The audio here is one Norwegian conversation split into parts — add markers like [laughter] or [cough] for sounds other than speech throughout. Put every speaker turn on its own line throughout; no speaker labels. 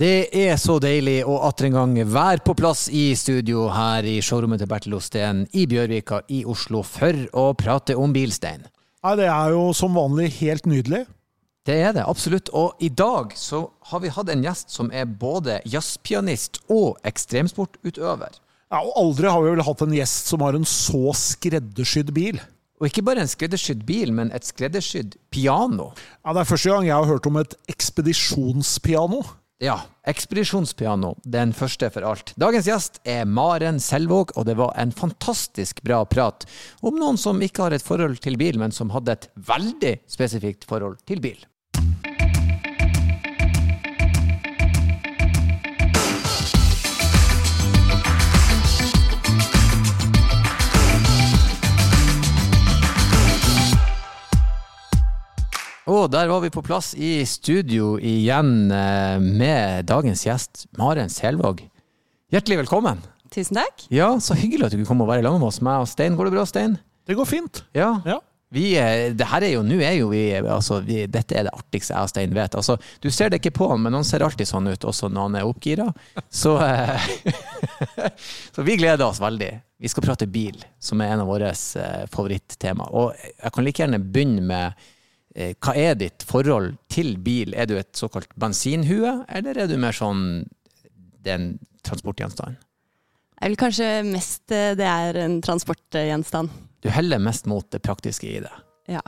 Det er så deilig å atter en gang være på plass i studio her i showrommet til Bertil Osten i Bjørvika i Oslo for å prate om bilstein.
Nei, det er jo som vanlig helt nydelig.
Det er det, absolutt. Og i dag så har vi hatt en gjest som er både jazzpianist og ekstremsportutøver.
Ja, og aldri har vi vel hatt en gjest som har en så skreddersydd bil.
Og ikke bare en skreddersydd bil, men et skreddersydd piano.
Ja, Det er første gang jeg har hørt om et ekspedisjonspiano.
Ja, ekspedisjonspiano. Den første for alt. Dagens gjest er Maren Selvåg, og det var en fantastisk bra prat om noen som ikke har et forhold til bil, men som hadde et veldig spesifikt forhold til bil. Og der var vi på plass i studio igjen eh, med dagens gjest, Maren Selvåg. Hjertelig velkommen.
Tusen takk.
Ja, Så hyggelig at du kunne komme og være sammen med oss. Meg og Stein, går det bra, Stein?
Det går fint.
Ja.
Ja.
Vi, eh, det her er jo, nå er jo vi, altså, vi Dette er det artigste jeg og Stein vet. Altså, du ser det ikke på han, men han ser alltid sånn ut, også når han er oppgira. Så, eh, [laughs] så vi gleder oss veldig. Vi skal prate bil, som er en av våre favorittema. Og jeg kan like gjerne begynne med hva er ditt forhold til bil? Er du et såkalt bensinhue, eller er du mer sånn det er en transportgjenstand?
Jeg vil kanskje mest eh, det er en transportgjenstand.
Du heller mest mot det praktiske i det.
Ja.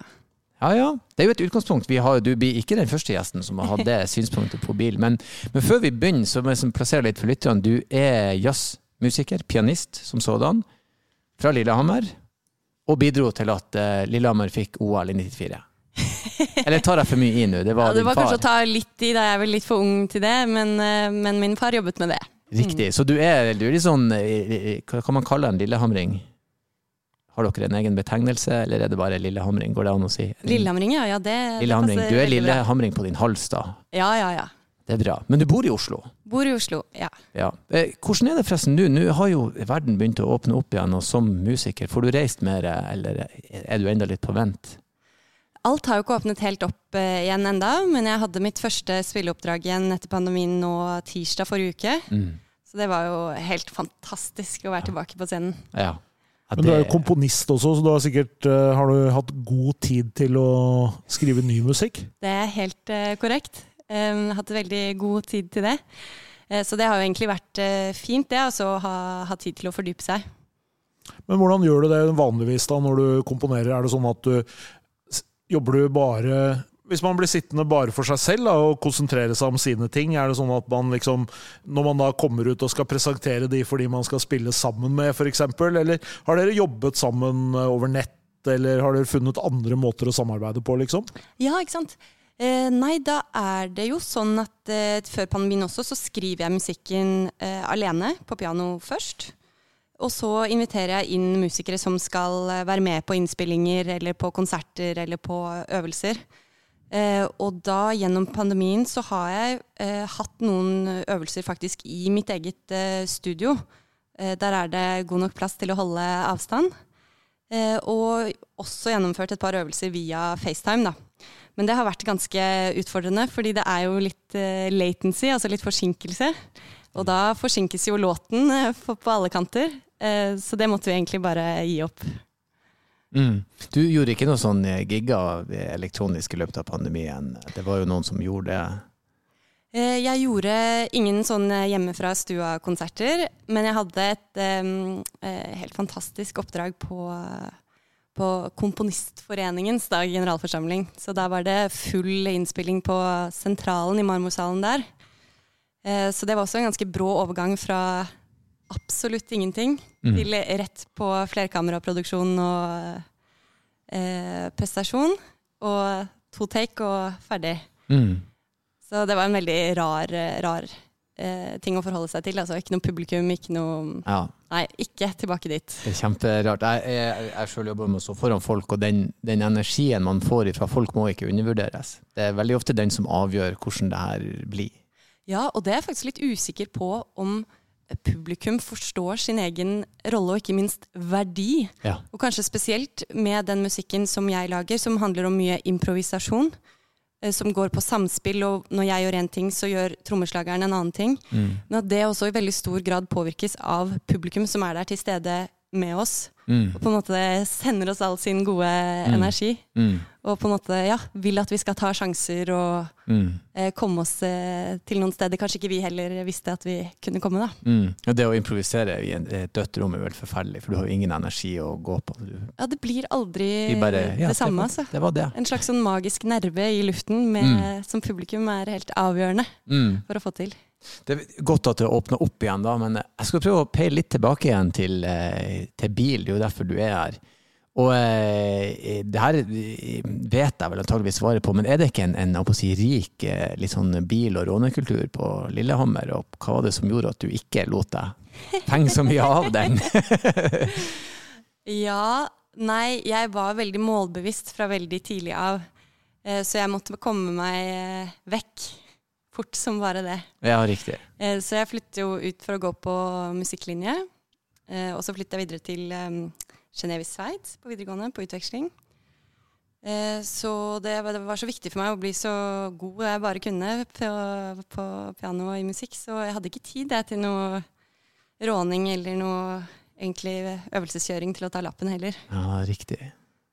Ja, ja. Det er jo et utgangspunkt. Vi har, du blir ikke den første gjesten som har hatt det [laughs] synspunktet på bil. Men, men før vi begynner, så må jeg liksom plassere litt for lytterne. Du er jazzmusiker, pianist som sådan, fra Lillehammer. Og bidro til at uh, Lillehammer fikk OL i 94. [laughs] Eller tar jeg for mye i nå? Det var,
ja, det var kanskje å ta litt i, da jeg er vel litt for ung til det, men, eh, men min far jobbet med det.
Riktig. Så du er, du er litt sånn eh, Hva kan man kalle en lillehamring? Har dere en egen betegnelse, eller er det bare lillehamring? Går det an å si?
Lillehamring, ja. ja det,
Lillehamring. Du er lillehamring på din hals, da.
Ja, ja, ja.
Det er bra. Men du bor i Oslo?
Bor i Oslo, ja.
Ja. Eh, Hvordan er det forresten nå? Nå har jo verden begynt å åpne opp igjen, og som musiker, får du reist mer, eller er du enda litt på vent?
Alt har jo ikke åpnet helt opp eh, igjen enda, men jeg hadde mitt første spilleoppdrag igjen etter pandemien nå tirsdag forrige uke.
Mm.
Så det var jo helt fantastisk å være tilbake på scenen.
Ja. Ja,
Men du er jo komponist også, så du har sikkert uh, har du hatt god tid til å skrive ny musikk.
Det er helt uh, korrekt. Um, hatt veldig god tid til det. Eh, så det har jo egentlig vært fint, det. Altså å ha, ha tid til å fordype seg.
Men hvordan gjør du det vanligvis da når du komponerer? Er det sånn at du jobber du bare Hvis man blir sittende bare for seg selv da, og konsentrere seg om sine ting, er det sånn at man liksom Når man da kommer ut og skal presentere de for de man skal spille sammen med, f.eks., eller har dere jobbet sammen over nett, eller har dere funnet andre måter å samarbeide på, liksom?
Ja, ikke sant. Eh, nei, da er det jo sånn at eh, før pandemien også, så skriver jeg musikken eh, alene på piano først. Og så inviterer jeg inn musikere som skal eh, være med på innspillinger eller på konserter eller på øvelser. Eh, og da gjennom pandemien så har jeg eh, hatt noen øvelser faktisk i mitt eget eh, studio. Eh, der er det god nok plass til å holde avstand. Eh, og også gjennomført et par øvelser via FaceTime. da. Men det har vært ganske utfordrende, fordi det er jo litt latency, altså litt forsinkelse. Og da forsinkes jo låten på alle kanter. Eh, så det måtte vi egentlig bare gi opp.
Mm. Du gjorde ikke noe sånn gigga gigger elektronisk i løpet av pandemien? Det var jo noen som gjorde det.
Eh, jeg gjorde ingen sånn hjemmefra-stua-konserter, men jeg hadde et eh, eh, helt fantastisk oppdrag på, på Komponistforeningens dag generalforsamling. Så da var det full innspilling på sentralen i Marmorsalen der. Eh, så det var også en ganske brå overgang fra absolutt ingenting
Mm.
til rett på flerkameraproduksjon og eh, prestasjon. Og to take og ferdig.
Mm.
Så det var en veldig rar, rar eh, ting å forholde seg til. Altså ikke noe publikum, ikke noe
Ja.
Nei, ikke tilbake dit.
Det er kjemperart. Jeg, jeg, jeg selv jobber med å stå foran folk, og den, den energien man får fra folk må ikke undervurderes. Det er veldig ofte den som avgjør hvordan det her blir.
Ja, og det er jeg faktisk litt usikker på om publikum forstår sin egen rolle, og ikke minst verdi.
Ja.
Og kanskje spesielt med den musikken som jeg lager, som handler om mye improvisasjon. eh, som går på samspill, og når jeg gjør én ting, så gjør trommeslageren en annen ting.
Mm.
Men at det også i veldig stor grad påvirkes av publikum som er der til stede med oss.
Mm.
Og på en måte sender oss all sin gode energi.
Mm.
Og på en måte ja, vil at vi skal ta sjanser og
Mm.
eh, komme oss eh, til noen steder kanskje ikke vi heller visste at vi kunne komme. da.
Mm. Og det å improvisere i et dødt rom er vel forferdelig, for du har jo ingen energi å gå på. Du,
Ja, det blir aldri
bare, ja,
det samme, altså.
Det var det.
En slags sånn magisk nerve i luften med, som publikum er helt avgjørende
Mm.
for å få til.
Det er godt at det åpner opp igjen, da, men jeg skal prøve å peile litt tilbake igjen til, eh, til bil. Det er jo derfor du er her. Og eh, det her vet jeg vel antageligvis svaret på, men er det ikke en, en si, rik eh, litt sånn bil- og rånekultur på Lillehammer? Og hva var det som gjorde at du ikke lot deg penge så mye av den? [laughs]
Ja, nei, jeg var veldig målbevisst fra veldig tidlig av. Så jeg måtte komme meg vekk fort som bare det.
ja, riktig.
Eh, Så jeg flyttet jo ut for å gå på musikklinje. Eh, Og så flyttet jeg videre til um, Genéve i Sveits på videregående, på utveksling. Eh, Så det var, det var så viktig for meg å bli så god jeg bare kunne på, på piano og i musikk. Så jeg hadde ikke tid jeg, til noe råning eller noe egentlig øvelseskjøring til å ta lappen heller.
Ja, riktig.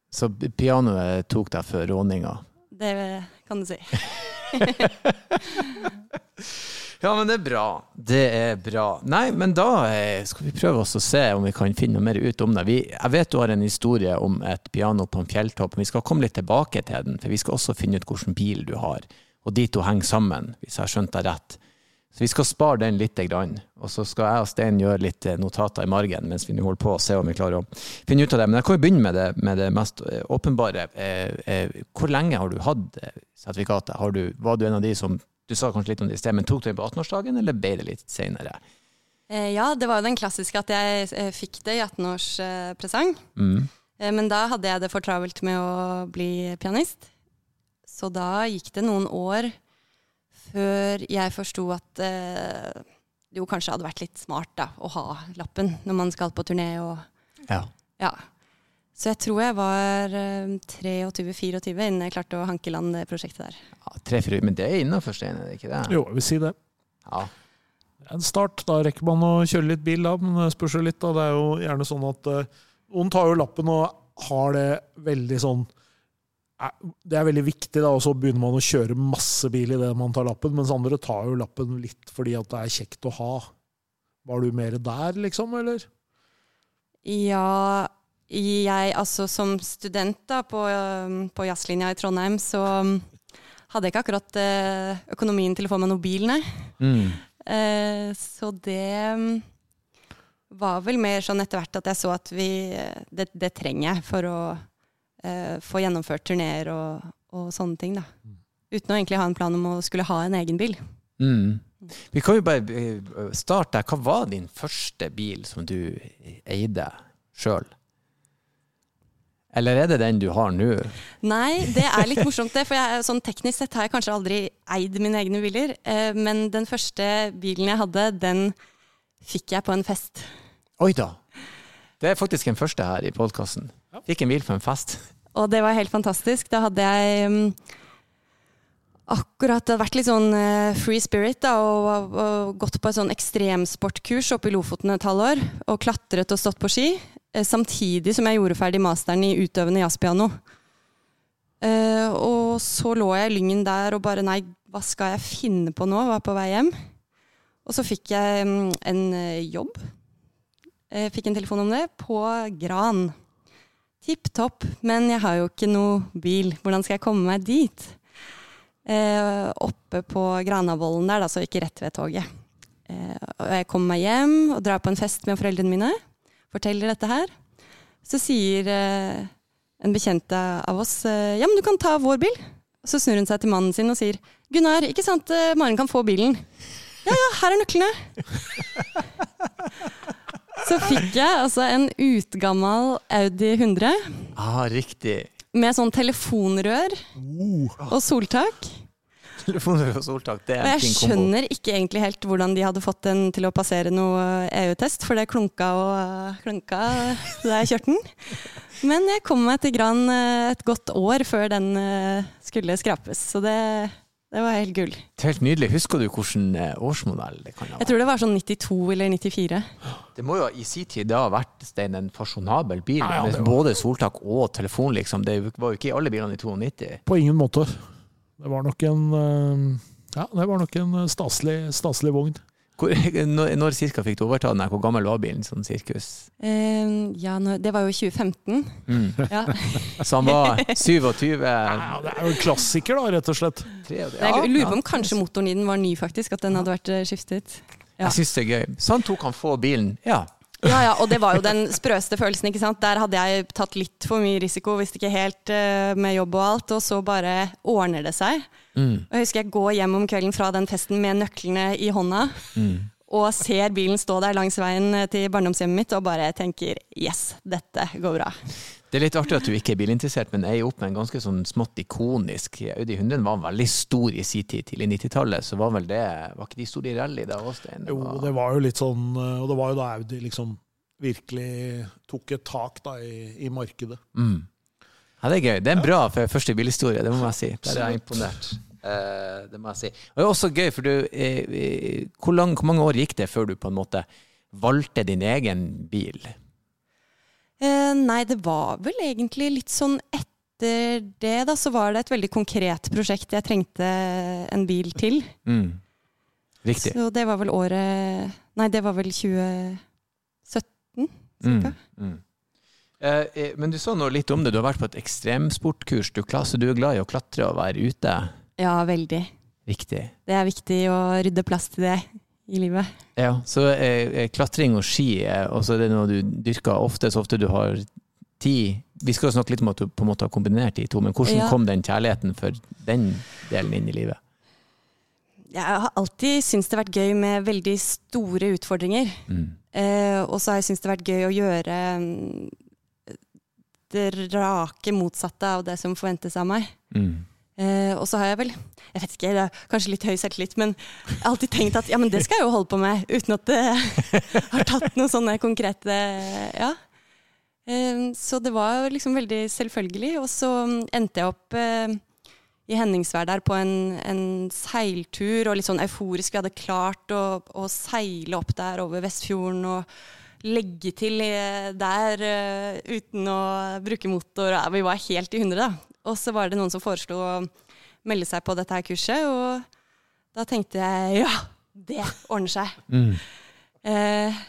Så pianoet tok deg for råninga?
Det kan du si. [laughs]
Ja, men det er bra. Det er bra. Nei, men da eh, skal vi prøve oss å se om vi kan finne noe mer ut om det. Vi, jeg vet du har en historie om et piano på en fjelltopp, men vi skal komme litt tilbake til den. For vi skal også finne ut hvilken bil du har, og de to henger sammen, hvis jeg har skjønt deg rett. Så vi skal spare den lite grann. Og så skal jeg og Stein gjøre litt eh, notater i margen mens vi holder på og se om vi klarer å finne ut av det. Men jeg kan jo begynne med det, med det mest eh, åpenbare. Eh, Hvor lenge har du hatt sertifikatet? Har du, var du en av de som Du sa kanskje litt om det i sted, men tok du det på 18-årsdagen, eller ble det litt senere?
Ja, det var jo den klassiske at jeg fikk det i 18-årspresang.
Mm.
Men da hadde jeg det for travelt med å bli pianist. Så da gikk det noen år før jeg forsto at eh, det jo kanskje hadde vært litt smart da, å ha lappen når man skal på turné. Og,
Ja.
ja. Så jeg tror jeg var eh, 23-24 innen jeg klarte å hanke i land det prosjektet der.
ja tre, fire, men det er innafor, Stein, er det ikke det?
Jo, jeg vil si det.
Ja.
En start. Da rekker man å kjøre litt bil, da, men det spørs jo litt. da. Det er jo gjerne sånn at eh, noen tar jo lappen og har det veldig sånn eh, Det er veldig viktig, da, og så begynner man å kjøre masse bil idet man tar lappen, mens andre tar jo lappen litt fordi at det er kjekt å ha. Var du mer der, liksom, eller?
Ja, jeg altså som student da på, på jazzlinja i Trondheim, så hadde jeg ikke akkurat eh, økonomien til å få meg noen bil, nei.
Mm.
Eh, så det var vel mer sånn etter hvert at jeg så at vi eh, Det, det trenger jeg for å få gjennomført turneer og, og sånne ting, da. Uten å egentlig ha en plan om å skulle ha en egen bil.
Mm. Vi kan jo bare eh, starte der. Hva var din første bil som du eide sjøl? Eller er det den du har nå?
Nei, det er litt [laughs] morsomt det. For jeg, sånn teknisk sett har jeg kanskje aldri eid mine egne biler. Eh, men den første bilen jeg hadde, den fikk jeg på en fest.
Oi da! Det er faktisk en første her i podkasten. Fikk en bil på en fest.
Og det var helt fantastisk. Da hadde jeg um, akkurat vært litt sånn uh, free spirit da, og, og gått på et sånn ekstremsportkurs oppe i Lofoten et halvår. Og klatret og stått på ski. eh, Samtidig som jeg gjorde ferdig masteren i utøvende jazzpiano. Uh, og så lå jeg i Lyngen der og bare nei, hva skal jeg finne på nå? Var på vei hjem. Og så fikk jeg um, en jobb. Jeg fikk en telefon om det på Gran. Tipp topp, men jeg har jo ikke noe bil. Hvordan skal jeg komme meg dit? Eh, oppe på Granavolden der, da, så ikke rett ved toget. Eh, og jeg kommer meg hjem og drar på en fest med foreldrene mine. Forteller dette her. Så sier eh, en bekjent av oss eh, ja, men du kan ta vår bil. Så snur hun seg til mannen sin og sier Gunnar, ikke sant eh, Maren kan få bilen? Ja ja, her er nøklene. Så fikk jeg altså en utgammal Audi 100
Ah, riktig.
med sånn telefonrør og soltak.
Telefonrør og soltak, det er en
jeg
fin kombo.
skjønner ikke egentlig helt hvordan de hadde fått den til å passere noe EU-test, for det klunka og klunka da jeg kjørte den. Men jeg kom meg til Gran eh, et godt år før den eh, skulle skrapes, så det, det var helt gull.
Helt nydelig. Husker du hvilken eh, årsmodell det kan ha
Jeg tror det var sånn 92 eller 94.
Det må jo i sin tid da ha vært Stein, en fasjonabel bil
Ja, ja,
med både soltak og telefon, liksom. Det var jo ikke i alle bilene i 92.
På ingen måte. Det var nok en eh, Ja, det var nok en eh, staselig, staselig vogn.
Hvor, [laughs] når, når cirka fikk du overta den? her? Hvor gammel var bilen? Sånn sirkus?
Eh, ja, det var jo 2015.
Mm. [laughs]
Ja.
Så han var 27
Ja, det er jo en klassiker, da, rett og slett.
Ja,
Jeg lurer på om kanskje motoren i den var ny, faktisk. At den hadde vært eh, skiftet. Ja.
Jeg syns det er gøy. Sånn tok han få bilen. Ja.
Ja, ja, og det var jo den sprøeste følelsen. ikke sant? Der hadde jeg tatt litt for mye risiko, hvis ikke helt eh, med jobb og alt, og så bare ordner det seg.
Mm.
Og jeg husker jeg går hjem om kvelden fra den festen med nøklene i hånda,
Mm.
Og ser bilen stå der langs veien eh, til barndomshjemmet mitt og bare tenker yes, dette går bra.
Det er litt artig at du ikke er bilinteressert, men eier opp med en ganske sånn smått ikonisk Audi 100 var veldig stor i sin tid. Tidlig 90-tallet så var vel det Var ikke de store i rally da òg, Stein?
Jo, det var jo litt sånn eh, Og det var jo da Audi liksom virkelig tok et tak da i, i markedet.
Mm. Ja, det er gøy. Det er en bra for første bilhistorie, det må jeg si. Der er jeg imponert. Eh, det må jeg si. Og det er også gøy, for du eh, eh, hvor, lang, hvor mange år gikk det før du på en måte valgte din egen bil?
Eh, nei, det var vel egentlig litt sånn etter det, da, så var det et veldig konkret prosjekt jeg trengte en bil til.
Mm. Riktig.
Så det var vel året Nei, det var vel 2017, cirka.
Mm. Mm. Eh, men du sa nå litt om det. Du har vært på et ekstremsportkurs. Du, du er glad i å klatre og være ute?
Ja, veldig.
Viktig.
Det er viktig å rydde plass til det i livet.
Ja, så eh, eh, klatring og ski er også det noe du dyrker ofte, så ofte du har tid. Vi skal snakke litt om at du på en måte har kombinert de to, men hvordan
Ja.
kom den kjærligheten for den delen inn i livet?
Jeg har alltid syntes det har vært gøy med veldig store utfordringer.
Mm.
Eh, og så har jeg syntes det har vært gøy å gjøre mm, det rake motsatte av det som forventes av meg.
Mm.
Eh, og så har jeg vel, jeg vet ikke, det er kanskje litt høy selvtillit, men jeg har alltid tenkt at ja, men det skal jeg jo holde på med, uten at det [laughs] har tatt noen sånne konkrete Ja. Eh, så det var liksom veldig selvfølgelig. Og så endte jeg opp eh, i Henningsvær der på en, en seiltur, og litt sånn euforisk. Vi hadde klart å, å seile opp der over Vestfjorden og legge til eh, der uh, uten å bruke motor. Ja, vi var helt i hundre, da. Og så var det noen som foreslo å melde seg på dette her kurset, og da tenkte jeg ja, det ordner seg.
Mm.
Eh,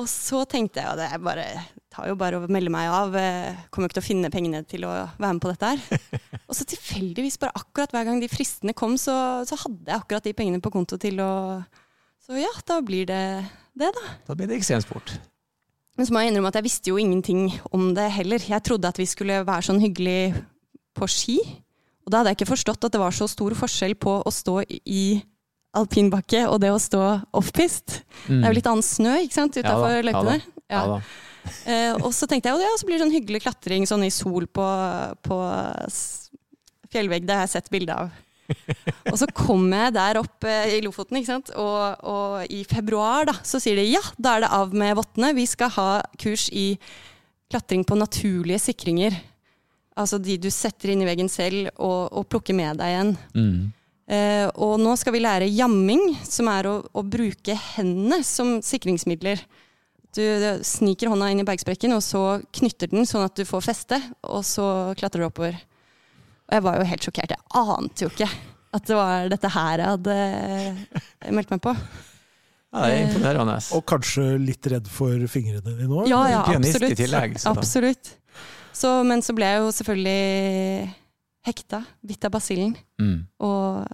og så tenkte jeg at det er bare tar jo bare å melde meg av. eh, Kommer jo ikke til å finne pengene til å være med på dette her. [laughs] Og så tilfeldigvis, bare akkurat hver gang de fristene kom, så, så hadde jeg akkurat de pengene på konto til å Så ja, da blir det det, da.
Da blir det ekstremsport.
Men så må jeg innrømme at jeg visste jo ingenting om det heller. Jeg trodde at vi skulle være sånn hyggelig på ski. Og da hadde jeg ikke forstått at det var så stor forskjell på å stå i alpinbakke og det å stå offpist. Det er jo litt annen snø ikke sant,
Mm.
Utafor
ja
løypene.
Ja.
Ja. Eh, og så tenkte jeg ja, så blir det sånn hyggelig klatring sånn i sol på, på fjellvegg. Det har jeg sett bilde av. og så kom jeg der opp eh, i Lofoten, ikke sant? Og, og i februar da, så sier de ja, da er det av med vottene. Vi skal ha kurs i klatring på naturlige sikringer. Altså de du setter inn i veggen selv og, og plukker med deg igjen.
Mm.
Eh, og nå skal vi lære jamming, som er å, å bruke hendene som sikringsmidler. Du, du sniker hånda inn i bergsprekken, og så knytter den sånn at du får feste, og så klatrer du oppover. Og jeg var jo helt sjokkert. Jeg ante jo ikke at det var dette her jeg hadde eh, meldt meg på.
Ja, det er imponerende.
Og kanskje litt redd for fingrene dine òg?
Ja, ja, absolutt.
tillegg,
absolutt. Så, men så ble jeg jo selvfølgelig hekta, bitt av basillen,
Mm.
og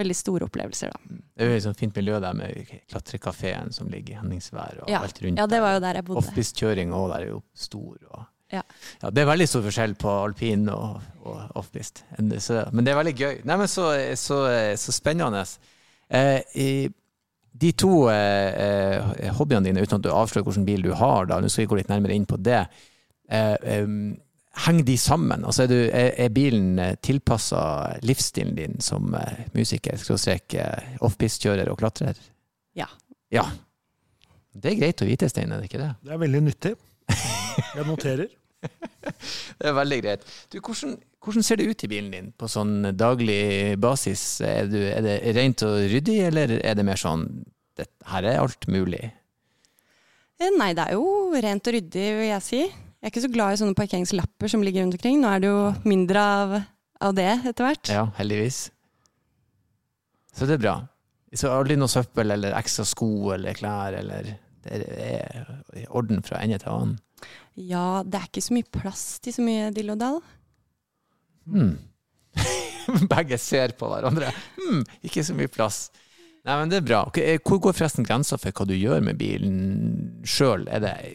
veldig store opplevelser, da.
Det er jo et sånt fint miljø der med klatrekafeen som ligger i Henningsvær og
Ja.
alt rundt
Ja, det var jo
der.
jeg bodde.
Offpist-kjøring òg der er jo stor. Og,
Ja.
det er veldig stor forskjell på alpin og, og offpist. Men det er veldig gøy. Nei, men så, så, så spennende. Eh, i, de to eh, eh, hobbyene dine, uten at du avslører hvilken bil du har, da, nå skal vi gå litt nærmere inn på det. Eh, henger de sammen? Altså, er, du, er, er bilen tilpassa livsstilen din som eh, musiker, skråstrek eh, offpist-kjører og klatrer?
Ja.
Ja. Det er greit å vite, Stein, er det ikke det?
Det er veldig nyttig. Jeg noterer. [laughs]
Det er veldig greit. Du, hvordan, hvordan ser det ut i bilen din på sånn daglig basis? Er, du, er det rent og ryddig, eller er det mer sånn det, her er alt mulig?
Eh, Nei, det er jo rent og ryddig, vil jeg si. Jeg er ikke så glad i sånne parkeringslapper som ligger rundt omkring. Nå er det jo mindre av, av det etter hvert.
Ja, heldigvis. Så det er bra. Så aldri noe søppel eller ekstra sko eller klær eller Det er i orden fra ende til annen.
Ja, det er ikke så mye plass til så mye dill og dall.
Hmm. [laughs] Begge ser på hverandre. Hmm, ikke så mye plass. Nei, men det er bra. Eh, Hvor går forresten grensa for hva du gjør med bilen sjøl?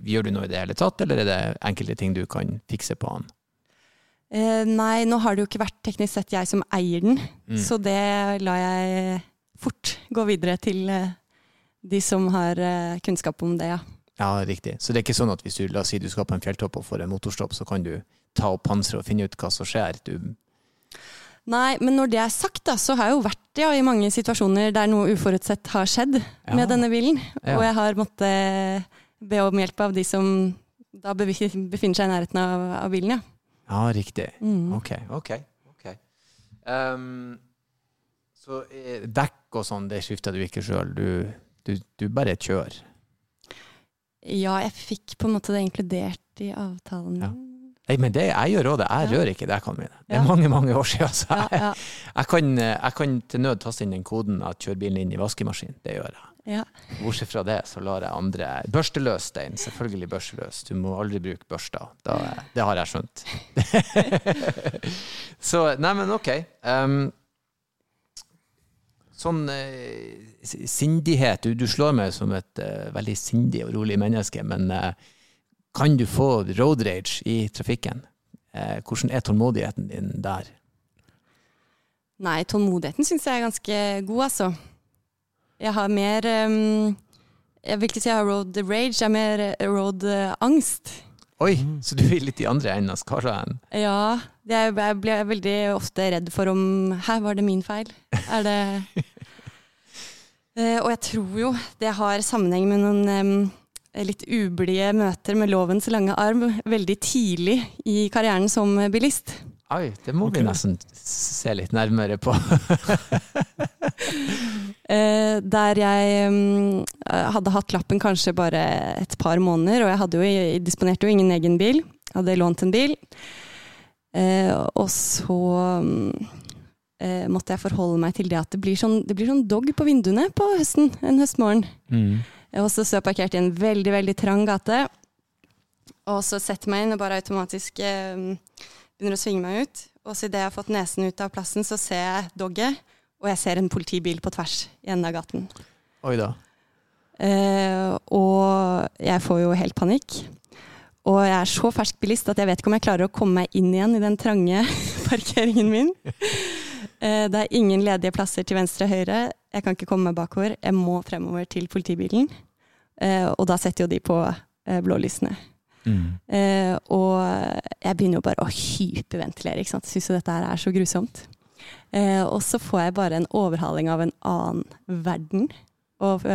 Gjør du noe i det hele tatt, eller er det enkelte ting du kan fikse på den?
Eh, nei, nå har det jo ikke vært teknisk sett jeg som eier den,
Mm.
så det lar jeg fort gå videre til eh, de som har eh, kunnskap om det, ja.
Ja, riktig. Så det er ikke sånn at hvis du la oss si du skal på en fjelltopp og får en motorstopp, så kan du ta opp panseret og finne ut hva som skjer? Du,
Nei, men når det er sagt, da, så har jeg jo vært ja, i mange situasjoner der noe uforutsett har skjedd
Ja.
med denne bilen.
Ja.
Og jeg har måttet be om hjelp av de som da befinner seg i nærheten av, av bilen, ja.
ja, riktig.
Mm.
Ok, ok. ok. Um, så eh, dekk og sånn, det skifter du ikke sjøl. Du, du, du bare kjører.
Ja, jeg fikk på en måte det inkludert i avtalen.
Ja. Nei, men det, jeg gjør òg det. Jeg rører ikke dekkene mine. Det er mange mange år siden. Så jeg,
ja,
jeg, kan, jeg kan til nød taste inn den koden at kjør bilen inn i vaskemaskinen. Det gjør jeg.
ja.
Bortsett fra det, så lar jeg andre Børsteløs, Stein. Selvfølgelig børsteløs. Du må aldri bruke børster. Da, det har jeg skjønt. [laughs] så Nei, men OK. Um, sånn uh, sindighet du, du slår meg som et uh, veldig sindig og rolig menneske, men eh, kan du få road rage i trafikken? Eh, hvordan er tålmodigheten din der?
Nei, tålmodigheten syns jeg er ganske god, altså. Jeg har mer um, Jeg vil ikke si jeg har road rage, jeg har mer eh, road angst.
Oi, så du er litt i andre enden av skalaen?
Ja, jeg, jeg blir veldig ofte redd for om Her var det min feil. Er det uh, [laughs] Og jeg tror jo det har sammenheng med noen em, litt ublide møter med lovens lange arm veldig tidlig i karrieren som bilist.
Oi, det må vi nesten se litt nærmere på. [laughs]
Eh, der jeg mm, hadde hatt lappen kanskje bare et par måneder, og jeg hadde jo, jeg disponerte jo ingen egen bil. Hadde lånt en bil. Eh, og så mm, eh, måtte jeg forholde meg til det at det blir sånn, det blir sånn dog på vinduene på høsten, en høstmorgen. Og så står jeg parkert i en veldig, veldig trang gate. Og så setter jeg meg inn og bare automatisk eh, begynner å svinge meg ut. Og så idet jeg har fått nesen ut av plassen, så ser jeg dogget, og jeg ser en politibil på tvers i enden av gaten.
Oi da.
Eh, og jeg får jo helt panikk. Og jeg er så fersk bilist at jeg vet ikke om jeg klarer å komme meg inn igjen i den trange [laughs] parkeringen min. Eh, det er ingen ledige plasser til venstre og høyre. Jeg kan ikke komme meg bakover. Jeg må fremover til politibilen. Eh, og da setter jo de på eh, blålysene. Mm. og jeg begynner jo bare å hyperventilere. ikke sant? Syns jo dette her er så grusomt. Og så får jeg bare en overhaling av en annen verden. Og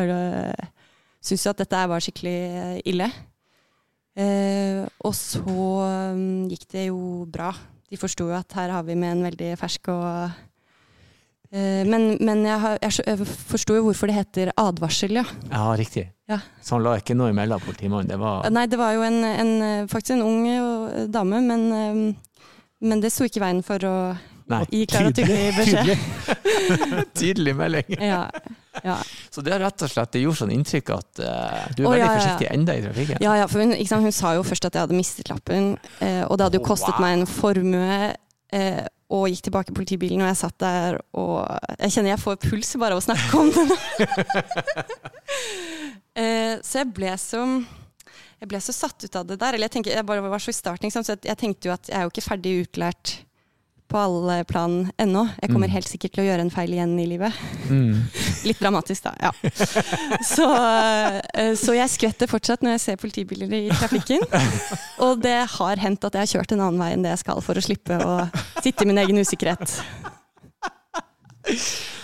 syns jo at dette var skikkelig ille. Og så mm, gikk det jo bra. De forsto jo at her har vi med en veldig fersk og Men, men jeg, har- jeg, forsto jo hvorfor det heter advarsel, ja.
Ja, riktig.
Ja.
Så han la ikke noe imellom politimannen. Det var
Nei, det var jo en, en, eh, faktisk en ung eh, dame, men, eh, men det sto ikke i veien for å
Nei,
gi klar og tydelig beskjed. [laughs]
tydelig melding.
Ja, ja.
Så det har rett og slett det gjorde sånn inntrykk at uh, du er
oh,
veldig
ja,
forsiktig enda i trafikken.
ja, ja for hun, sant, hun sa jo først at jeg hadde mistet lappen, eh, og det hadde jo
kostet
kostet
wow.
meg en formue. Eh, og gikk tilbake i politibilen, og jeg satt der og Jeg kjenner jeg får puls bare av å snakke om det. [laughs] eh, så jeg ble så jeg ble så satt ut av det der. Eller jeg, tenker, jeg bare var så i starten, så jeg tenkte jo at jeg er jo ikke ferdig utlært på alle plan ennå. Jeg kommer
Mm.
helt sikkert til å gjøre en feil igjen i livet.
Mm. [laughs]
Litt dramatisk, da. Ja. Så, eh, så jeg skvetter fortsatt når jeg ser politibiler i trafikken. Og det har hendt at jeg har kjørt en annen vei enn det jeg skal for å slippe å sitte i min egen usikkerhet.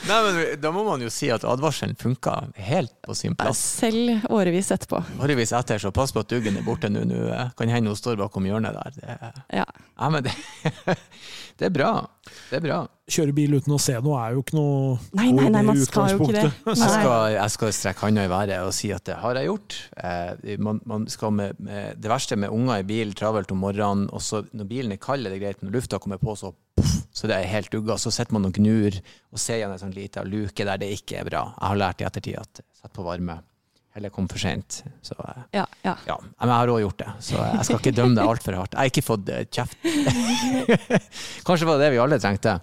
Nei, men Da må man jo si at advarselen funka helt på sin plass.
Selv årevis etterpå.
Årevis etter, så pass på at duggen er borte nå. Nå eh, kan hende hun står bakom hjørnet der. Det,
Ja.
ja, men det, [laughs] det er bra. Det er bra.
Kjøre bil uten å se noe er jo ikke noe
Nei, nei, nei, man skal jo ikke det.
Jeg skal, jeg skal strekke handa i været og si at det har jeg gjort. Eh, man, man skal med, med, det verste med unger i bil travelt om morgenen, og så når bilen er kald, er det greit. Når lufta kommer på, så så det er helt ugga. Så sitter man og gnur og ser igjen en sånn liten luke der det ikke er bra. Jeg har lært i ettertid at sett på varme. Eller kom for seint. Så eh,
Ja, ja.
ja, men jeg har òg gjort det, så jeg skal ikke dømme det altfor hardt. Jeg har ikke fått eh, kjeft. [laughs] Kanskje var det det vi alle trengte.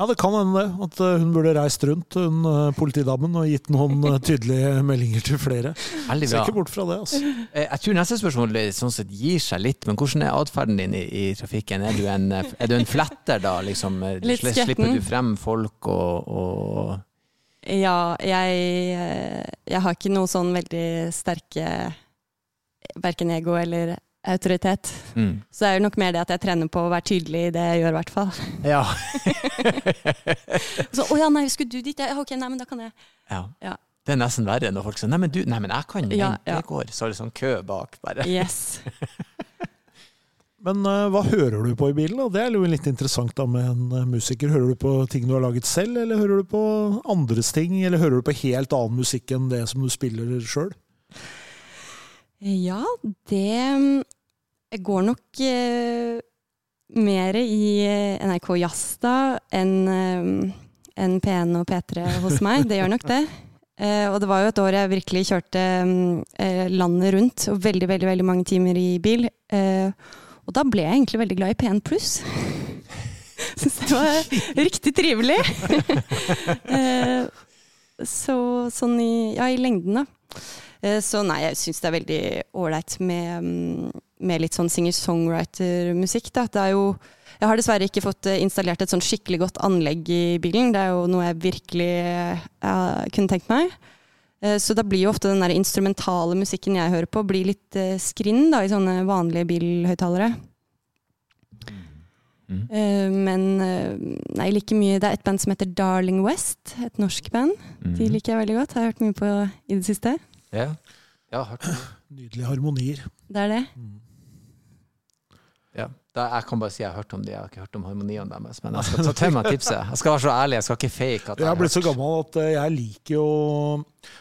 Ja, det kan hende det. At eh, hun burde reist rundt, hun eh, politidamen, og gitt noen eh, tydelige [laughs] meldinger til flere.
Veldig
Ser ikke bort fra det, altså.
Jeg tror neste spørsmål sånn sett gir seg litt, men hvordan er atferden din i, i trafikken? Er du, en, er du en fletter da, liksom?
Litt skjetten.
Slipper du frem folk og, og
Ja, jeg, jeg har ikke noe sånn veldig sterke Verken ego eller autoritet.
mm.
Så det er jo nok mer det at jeg trener på å være tydelig i det jeg gjør, i hvert fall.
Ja. [laughs]
Så å ja, nei, skulle du dit? Ja, ok, nei, men da kan jeg.
ja.
Ja.
Det er nesten verre når folk sier 'nei, men du, nei, men jeg kan
Ja,
vente,
ja.
det går'. Så er det sånn kø bak, bare.
Yes. [laughs]
Men eh, hva hører du på i bilen? da? Det er jo litt interessant da med en eh, musiker. Hører du på ting du har laget selv, eller hører du på andres ting? Eller hører du på helt annen musikk enn det som du spiller sjøl?
Ja, det går nok eh, mer i eh, NRK Jazz enn eh, enn P1 og P3 hos meg. Det gjør nok det. [laughs] Eh, og det var jo et år jeg virkelig kjørte eh, landet rundt, og veldig, veldig, veldig mange timer i bil. Eh, og da ble jeg egentlig veldig glad i P1 pluss. [laughs] Syns det var riktig trivelig. [laughs] eh, så sånn i, ja, i lengden, da. Eh, Så nei, jeg syns det er veldig ålreit med, mm, med litt sånn singer-songwriter-musikk. Det er jo Jeg har dessverre ikke fått eh, installert et sånn skikkelig godt anlegg i bilen. Det er jo noe jeg virkelig ja, kunne tenkt meg. Eh, Så da blir jo ofte den der instrumentale musikken jeg hører på, blir litt skrinn da, i sånne vanlige bilhøyttalere.
Mm.
Eh, Men nei, jeg liker mye Det er et band som heter Darling West, et norsk band. De
Mhm.
liker jeg veldig godt. Har jeg hørt mye på i det siste.
Ja. ja, hørt det.
Nydelige harmonier.
Det er det.
Ja. Da, jeg kan bare si jeg har hørt om de, jeg har ikke hørt om harmoniene deres. Men jeg skal ta [laughs] til meg tipset. Jeg skal være så ærlig, jeg skal ikke fake at
Jeg
har
har blitt så gammel at eh, jeg liker jo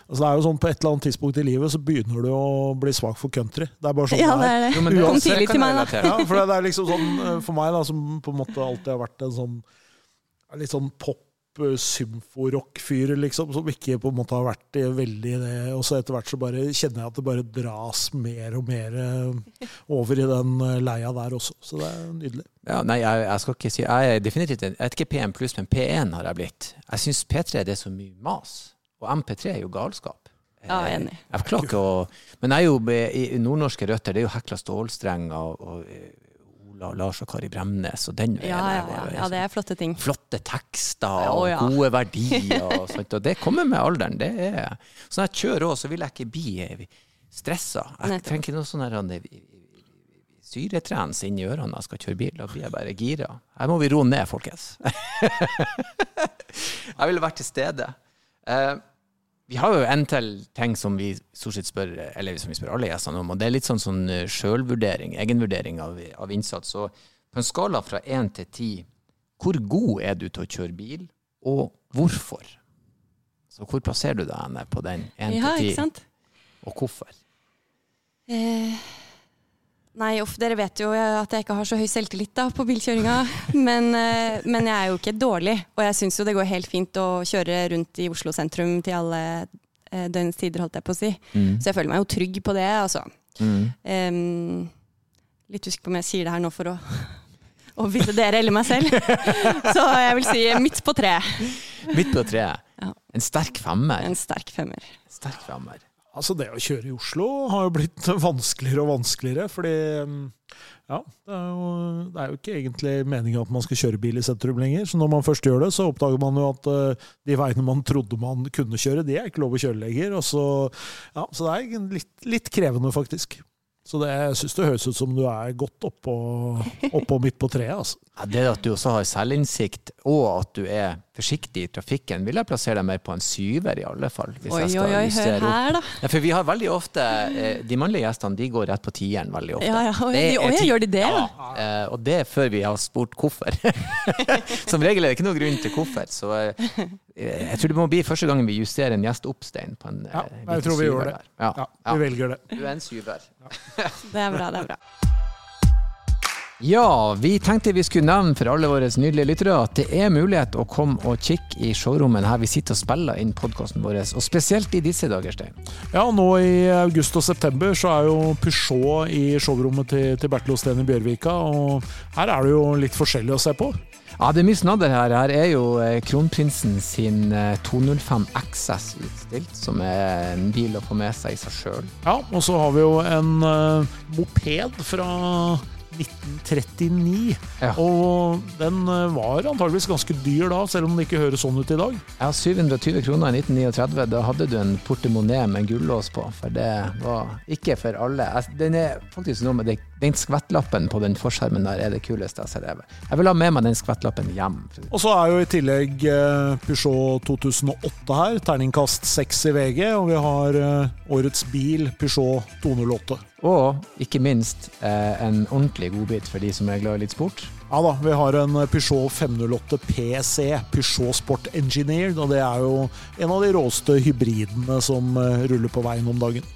altså Det er jo sånn På et eller annet tidspunkt i livet så begynner du å bli svak for country. Det er bare sånn
Ja,
det er.
er det.
Jo, men
tidlig til meg, da.
Ja, for det er liksom sånn eh, for meg, da, som på en måte alltid har vært en sånn litt sånn pop symforock-fyr, liksom, som ikke på en måte har vært veldig det. Og så etter hvert så bare kjenner jeg at det bare dras mer og mer eh, over i den eh, leia der også. Så det er nydelig.
Ja, nei, jeg, jeg skal ikke si Jeg er definitivt en- Jeg vet ikke P1 pluss, men P1 har jeg blitt. Jeg syns P3 det er så mye mas. Og MP3 er jo galskap.
Ja, jeg er enig.
Jeg klarer ikke å Men jeg er jo i nordnorske røtter. Det er jo Hekla Stålstreng og, og Ola Lars og Kari Bremnes og den veien.
Ja, ja, ja,
det
ja, det er flotte ting.
Flotte tekster og
ja.
gode [laughs] verdier. Og, sånt, og det kommer med alderen. Det er, så når jeg kjører òg, så vil jeg ikke bli eh, stressa. Jeg trenger ikke noe sånn her syretrens inn inni ørene når jeg skal kjøre bil. Da blir jeg bare gira. Her må vi roe ned, folkens. [laughs] jeg ville vært til stede. Eh, vi har jo en til ting som vi stort sett spør eller som vi spør alle gjestene om, og det er litt sånn, sånn eh, sjølvurdering, egenvurdering av, av innsats. Så på en skala fra én til ti, hvor god er du til å kjøre bil, og hvorfor? Så hvor plasserer du deg på den én til ti, og hvorfor?
Eh, nei, uff, dere vet jo at jeg ikke har så høy selvtillit da, på bilkjøringa. [laughs] Men, eh, men jeg er jo ikke dårlig, og jeg syns jo det går helt fint å kjøre rundt i Oslo sentrum til alle eh, døgnets tider, holdt jeg på å si.
Mm.
Så jeg føler meg jo trygg på det, altså.
Mm.
Um, litt husk på om jeg sier det her nå for å, [laughs] ville dere eller meg selv. [laughs] Så jeg vil si midt på tre.
Midt på treet.
Ja.
En sterk femmer.
En sterk femmer.
Sterk femmer.
Altså, det å kjøre i Oslo har jo blitt [laughs] vanskeligere og vanskeligere, fordi ja, det er jo, det er jo ikke egentlig meninga at man skal kjøre bil i sentrum lenger. Så når man først gjør det, så oppdager man jo at uh, de veiene man trodde man kunne kjøre, de er ikke lov å kjøre lenger. Så, ja, så det er litt, litt krevende, faktisk. Så det, jeg syns det høres ut som du er godt oppå, oppå midt på treet. Altså.
Ja, det at du også har selvinnsikt, og at du er forsiktig i trafikken, vil jeg plassere deg mer på en syver, i alle fall.
oi, oi, oi, hør her, da.
Ja, for vi har veldig ofte eh, De mannlige gjestene de går rett på tieren veldig ofte.
Ja, ja, oi, det oi, gjør de det? Ja,
eh, og det er før vi har spurt hvorfor. [laughs] Som regel er det ikke noen grunn til hvorfor. Så eh, jeg tror det må bli første gangen vi justerer en gjest opp, Stein. På en,
ja, jeg tror vi gjør det. Ja, vi velger det.
Du er en syver.
det er bra, det er bra.
Ja, vi tenkte vi skulle nevne for alle våre nydelige lyttere at det er mulighet å komme og kikke i showrommet her vi sitter og spiller inn podkasten vår, og spesielt i disse dager, Stein.
Ja, nå i august og september så er jo Peugeot i showrommet til, til Bertil Osten i Bjørvika, og her er det jo litt forskjellig å se på.
Ja, det er mye snadder her. Her er jo eh, kronprinsen sin 205 eh, XS utstilt, som er en bil å få med seg i seg sjøl.
Ja, og så har vi jo en uh, moped fra 1939. Ja. Og den eh, var antageligvis ganske dyr da, selv om den ikke høres sånn ut i dag.
Ja, 720 kroner i 1939. Da hadde du en portemonee med en gullås på, for det var ikke for alle. Den er faktisk noe med det, den skvettlappen på den forskjermen der er det kuleste jeg ser. Jeg vil ha med meg den skvettlappen hjem.
Og så er jo i tillegg eh, Peugeot 2008 her, terningkast 6 i VG, og vi har eh, årets bil Peugeot 208.
Og ikke minst eh, en ordentlig godbit for de som er glad i litt sport.
Ja da, vi har en Peugeot 508 PC, Peugeot Sport Engineered. Og det er jo en av de råeste hybridene som ruller på veien om dagen.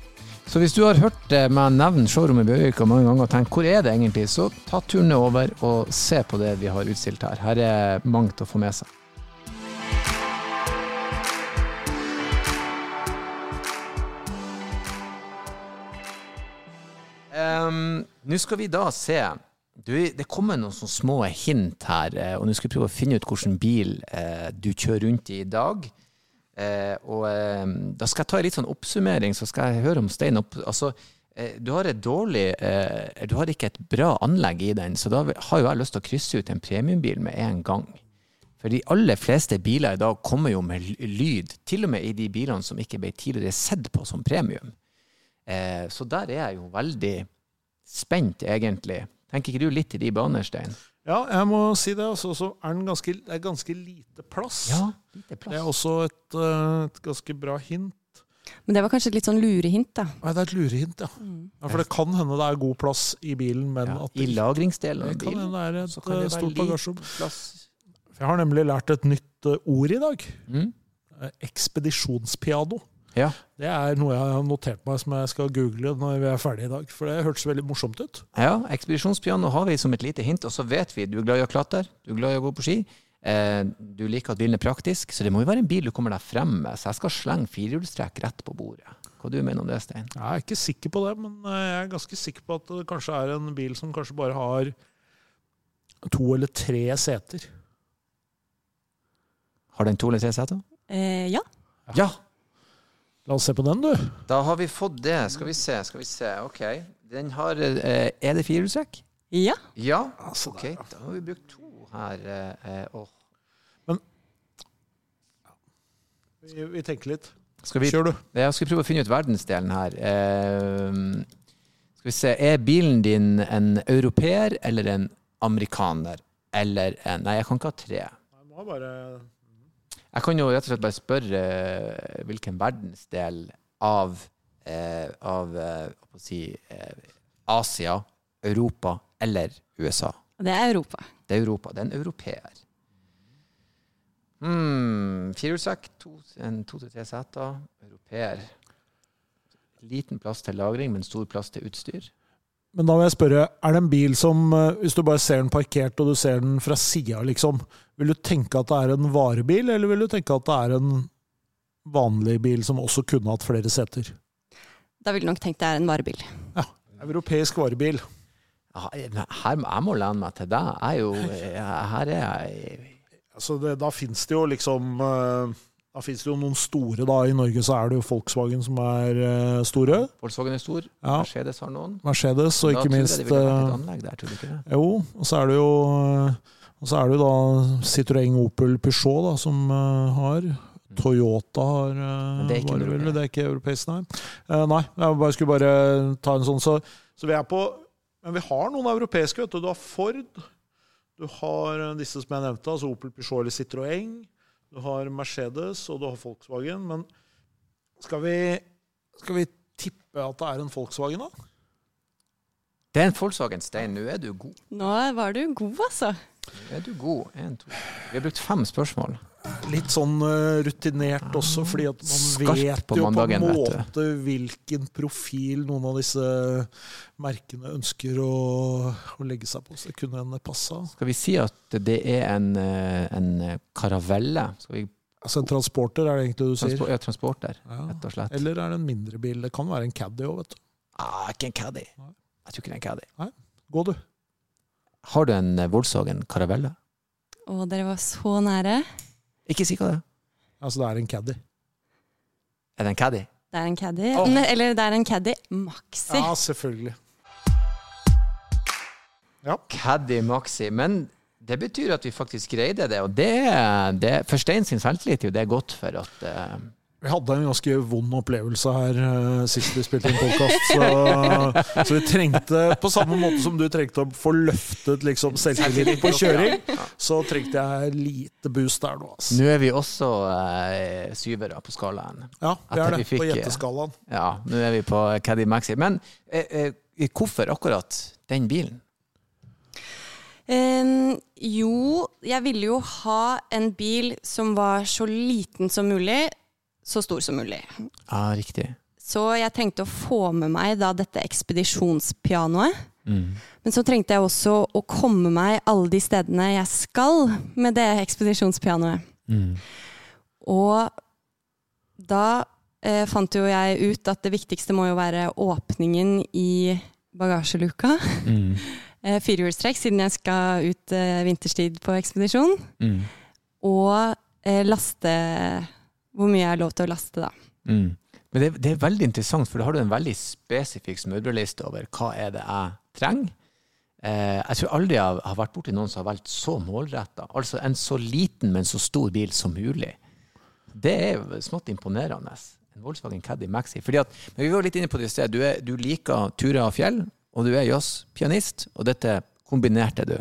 Så hvis du har hørt meg nevne showrommet Bjørvika mange ganger og tenkt hvor er det egentlig, så ta turen over og se på det vi har utstilt her. Her er mangt å få med seg. Um, nå skal vi da se du, Det kommer noen sånne små hint her, eh, og nå skal vi prøve å finne ut hvilken bil eh, du kjører rundt i i dag. Eh, og eh, Da skal jeg ta en litt sånn oppsummering, så skal jeg høre om Stein opp... Altså, eh, du har et dårlig eh, Du har ikke et bra anlegg i den, så da har jo jeg lyst til å krysse ut en premiumbil med en gang. For de aller fleste biler i dag kommer jo med lyd, til og med i de bilene som ikke ble tidligere sett på som premium. Eh, så der er jeg jo veldig spent, egentlig. Tenker ikke du litt i de baner, Stein?
Ja, jeg må si det. Altså, så er den ganske, det er ganske lite plass.
Ja, lite plass.
Det er også et, eh, et, ganske bra hint.
Men det var kanskje et litt sånn lurehint, da?
Ja, det er et lurehint, ja. Mm. ja. For det kan hende det er god plass i bilen, men ja,
at I lagringsdelen
av bilen? Kan hende det er et det eh, stort bagasjerom. Jeg har nemlig lært et nytt eh, ord i dag. Mm. Ekspedisjonspiano.
Ja.
Det er noe jeg har notert meg som jeg skal google når vi er ferdige i dag. For det hørtes veldig morsomt ut.
Ja, ekspedisjonspiano har vi som et lite hint, og så vet vi du er glad i å klatre, du er glad i å gå på ski. Eh, du liker at bilen er praktisk, så det må jo være en bil du kommer deg frem med. Så jeg skal slenge firehjulstrekk rett på bordet. Hva du mener om det, Stein?
Jeg er ikke sikker på det, men eh, jeg er ganske sikker på at det kanskje er en bil som kanskje bare har to eller tre seter.
Har den to eller tre seter?
Eh, ja.
Ja,
La oss se på den, du.
Da har vi fått det. Skal vi se, skal vi se. Ok. Den har eh, Er det firehjulstrekk?
Ja.
Ja, altså, ok. Da har vi brukt to her. Eh, oh.
Men vi, vi, tenker litt.
Skal vi,
Kjør, du.
Jeg skal prøve å finne ut verdensdelen her. Eh, skal vi se. Er bilen din en europeer eller en amerikaner? Eller en Nei, jeg kan ikke ha tre.
Jeg må bare
jeg kan jo rett og slett bare spørre eh, hvilken verdensdel av, eh, av eh, si, eh, Asia, Europa eller USA?
Det er Europa.
Det er Europa. Det er en europeer. Mm, Firehjulstrekk, to, to til tre seter. Europeer. Liten plass til lagring, men stor plass til utstyr.
Men da vil jeg spørre, er det en bil som, eh, hvis du bare ser den parkert og du ser den fra sida, liksom, vil du tenke at det er en varebil, eller vil du tenke at det er en vanlig bil som også kunne hatt flere seter?
Da ville du nok tenkt det er en varebil.
Ja. Europeisk varebil.
Ja, her, jeg må lene meg til deg. Jeg er jo Her er jeg
altså det, Da fins det jo liksom uh, Da fins det jo noen store, da. I Norge så er det jo Volkswagen som er eh, store.
Volkswagen er stor,
Ja.
Mercedes har noen.
Mercedes, og
Da
ikke
tror jeg
minst
de ville vært
eh,
et anlegg der, tror du ikke det?
Jo, og så er det jo og så er det jo da Citroën, Opel, Peugeot da, som eh, har. Toyota har eh,
det er ikke
vel, det er ikke europeisk, nei. Eh, nei, jeg bare skulle bare ta en sånn. Så, så vi er på Men vi har noen europeiske, vet du. Du har Ford. Du har disse som jeg nevnte, altså Opel, Peugeot eller Citroën. Du har Mercedes, og du har Volkswagen. Men skal vi, skal vi tippe at det er en Volkswagen, da?
Det er en Volkswagen, Stein. Nå er du god.
Nå var du god, altså.
Er du god. En, to. Vi har brukt fem spørsmål.
Litt sånn eh, rutinert også, fordi at man
Skarp
vet
på
jo på en måte hvilken profil noen av disse merkene ønsker å, å legge seg på. Så det kunne en passa.
Skal vi si at det er en, eh, en karavelle? Vi
Altså en transporter, er det egentlig du sier?
transpor, ja, transporter,
Ja.
rett og slett?
Eller er det en mindre bil? Det kan være en Caddy òg, vet du.
Ah, ikke en Caddy.
Nei.
Jeg tror ikke det er en Caddy.
Gå, du.
Har du en eh, Volkswagen Caravelle?
Å, dere var så nære.
Ikke si hva det er.
Altså, det er en Caddy.
Er det en Caddy?
Det er en caddy.
Oh.
Ne- Eller det er en caddy maxi.
Ja, selvfølgelig.
Caddy Maxi. Men det betyr at vi faktisk greide det, og det, det for Stein sin selvtillit er jo det godt for at eh,
Vi hadde en ganske vond opplevelse her uh, sist vi spilte inn podkast. Så, [laughs] så vi trengte, på samme måte som du trengte å få løftet liksom, selvtilliten på kjøring, så trengte jeg lite boost der nå. Altså.
Nå er vi også uh, syvere på skalaen.
Ja, det
Etter
er
vi
det.
fikk,
På jetteskalaen.
Ja, nå er vi på Caddy Maxi. Men uh, eh, hvorfor akkurat den bilen?
Um, jo, jeg ville jo ha en bil som var så liten som mulig, så stor som mulig.
Ja, riktig.
Så jeg trengte å få med meg da dette ekspedisjonspianoet.
Mm.
Men så trengte jeg også å komme meg alle de stedene jeg skal med det ekspedisjonspianoet.
Mm.
Og da eh, fant jo jeg ut at det viktigste må jo være åpningen i bagasjeluka.
Mm. [laughs]
Eh, Firehjulstrekk, siden jeg skal ut eh, vinterstid på ekspedisjon.
Mm.
Og eh, laste Hvor mye jeg har lov til å laste, da.
Mm. Men det, det er veldig interessant, for da har du en veldig spesifikk smørbrødliste over hva er det jeg trenger. Eh, jeg tror aldri jeg har vært borti noen som har valgt så målretta. Altså en så liten, men så stor bil som mulig. Det er smått imponerende. En Volkswagen Caddy Maxi. Fordi at, men vi var litt inne på det i sted. Du, er, du liker turer og fjell, og du er jazzpianist, og dette kombinerte du.